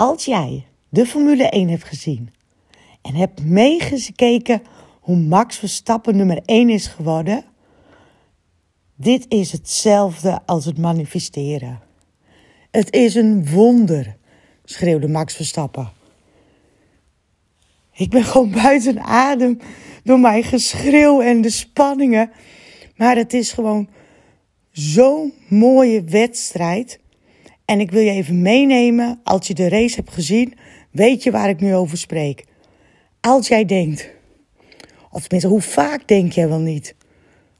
Als jij de Formule 1 hebt gezien en hebt meegekeken hoe Max Verstappen nummer 1 is geworden, dit is hetzelfde als het manifesteren. Het is een wonder, schreeuwde Max Verstappen. Ik ben gewoon buiten adem door mijn geschreeuw en de spanningen. Maar het is gewoon zo'n mooie wedstrijd. En ik wil je even meenemen, als je de race hebt gezien, weet je waar ik nu over spreek. Als jij denkt, of tenminste, hoe vaak denk jij wel niet?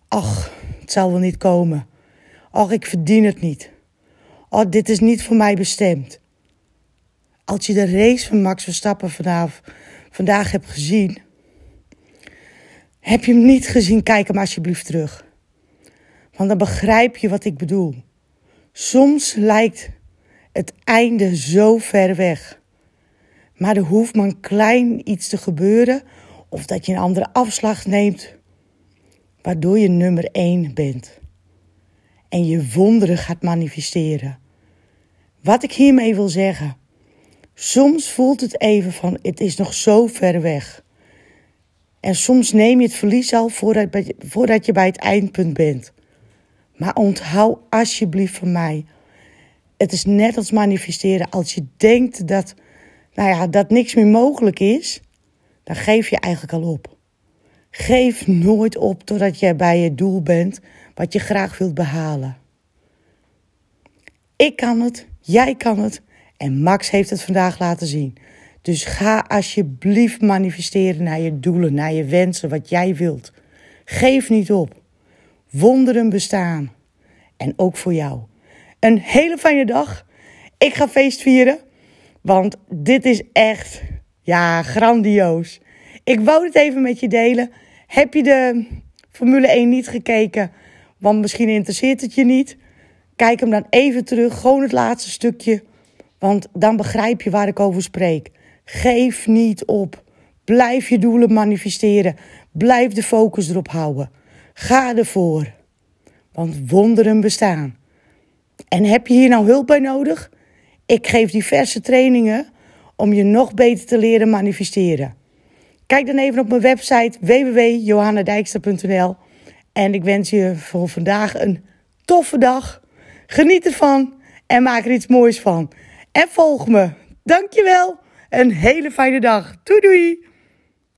Ach, het zal wel niet komen. Ach, ik verdien het niet. Oh, dit is niet voor mij bestemd. Als je de race van Max Verstappen vanaf, vandaag hebt gezien, heb je hem niet gezien, kijk hem alsjeblieft terug. Want dan begrijp je wat ik bedoel. Soms lijkt het einde zo ver weg. Maar er hoeft maar een klein iets te gebeuren of dat je een andere afslag neemt, waardoor je nummer 1 bent. En je wonderen gaat manifesteren. Wat ik hiermee wil zeggen. Soms voelt het even van het is nog zo ver weg. En soms neem je het verlies al voordat, voordat je bij het eindpunt bent. Maar onthoud alsjeblieft van mij. Het is net als manifesteren. Als je denkt dat, nou ja, dat niks meer mogelijk is, dan geef je eigenlijk al op. Geef nooit op totdat jij bij je doel bent wat je graag wilt behalen. Ik kan het, jij kan het en Max heeft het vandaag laten zien. Dus ga alsjeblieft manifesteren naar je doelen, naar je wensen, wat jij wilt. Geef niet op. Wonderen bestaan. En ook voor jou. Een hele fijne dag. Ik ga feest vieren. Want dit is echt, ja, grandioos. Ik wou het even met je delen. Heb je de Formule 1 niet gekeken? Want misschien interesseert het je niet. Kijk hem dan even terug. Gewoon het laatste stukje. Want dan begrijp je waar ik over spreek. Geef niet op. Blijf je doelen manifesteren. Blijf de focus erop houden. Ga ervoor. Want wonderen bestaan. En heb je hier nou hulp bij nodig? Ik geef diverse trainingen om je nog beter te leren manifesteren. Kijk dan even op mijn website www.johannadijkster.nl en ik wens je voor vandaag een toffe dag. Geniet ervan en maak er iets moois van. En volg me. Dankjewel. Een hele fijne dag. Doei doei.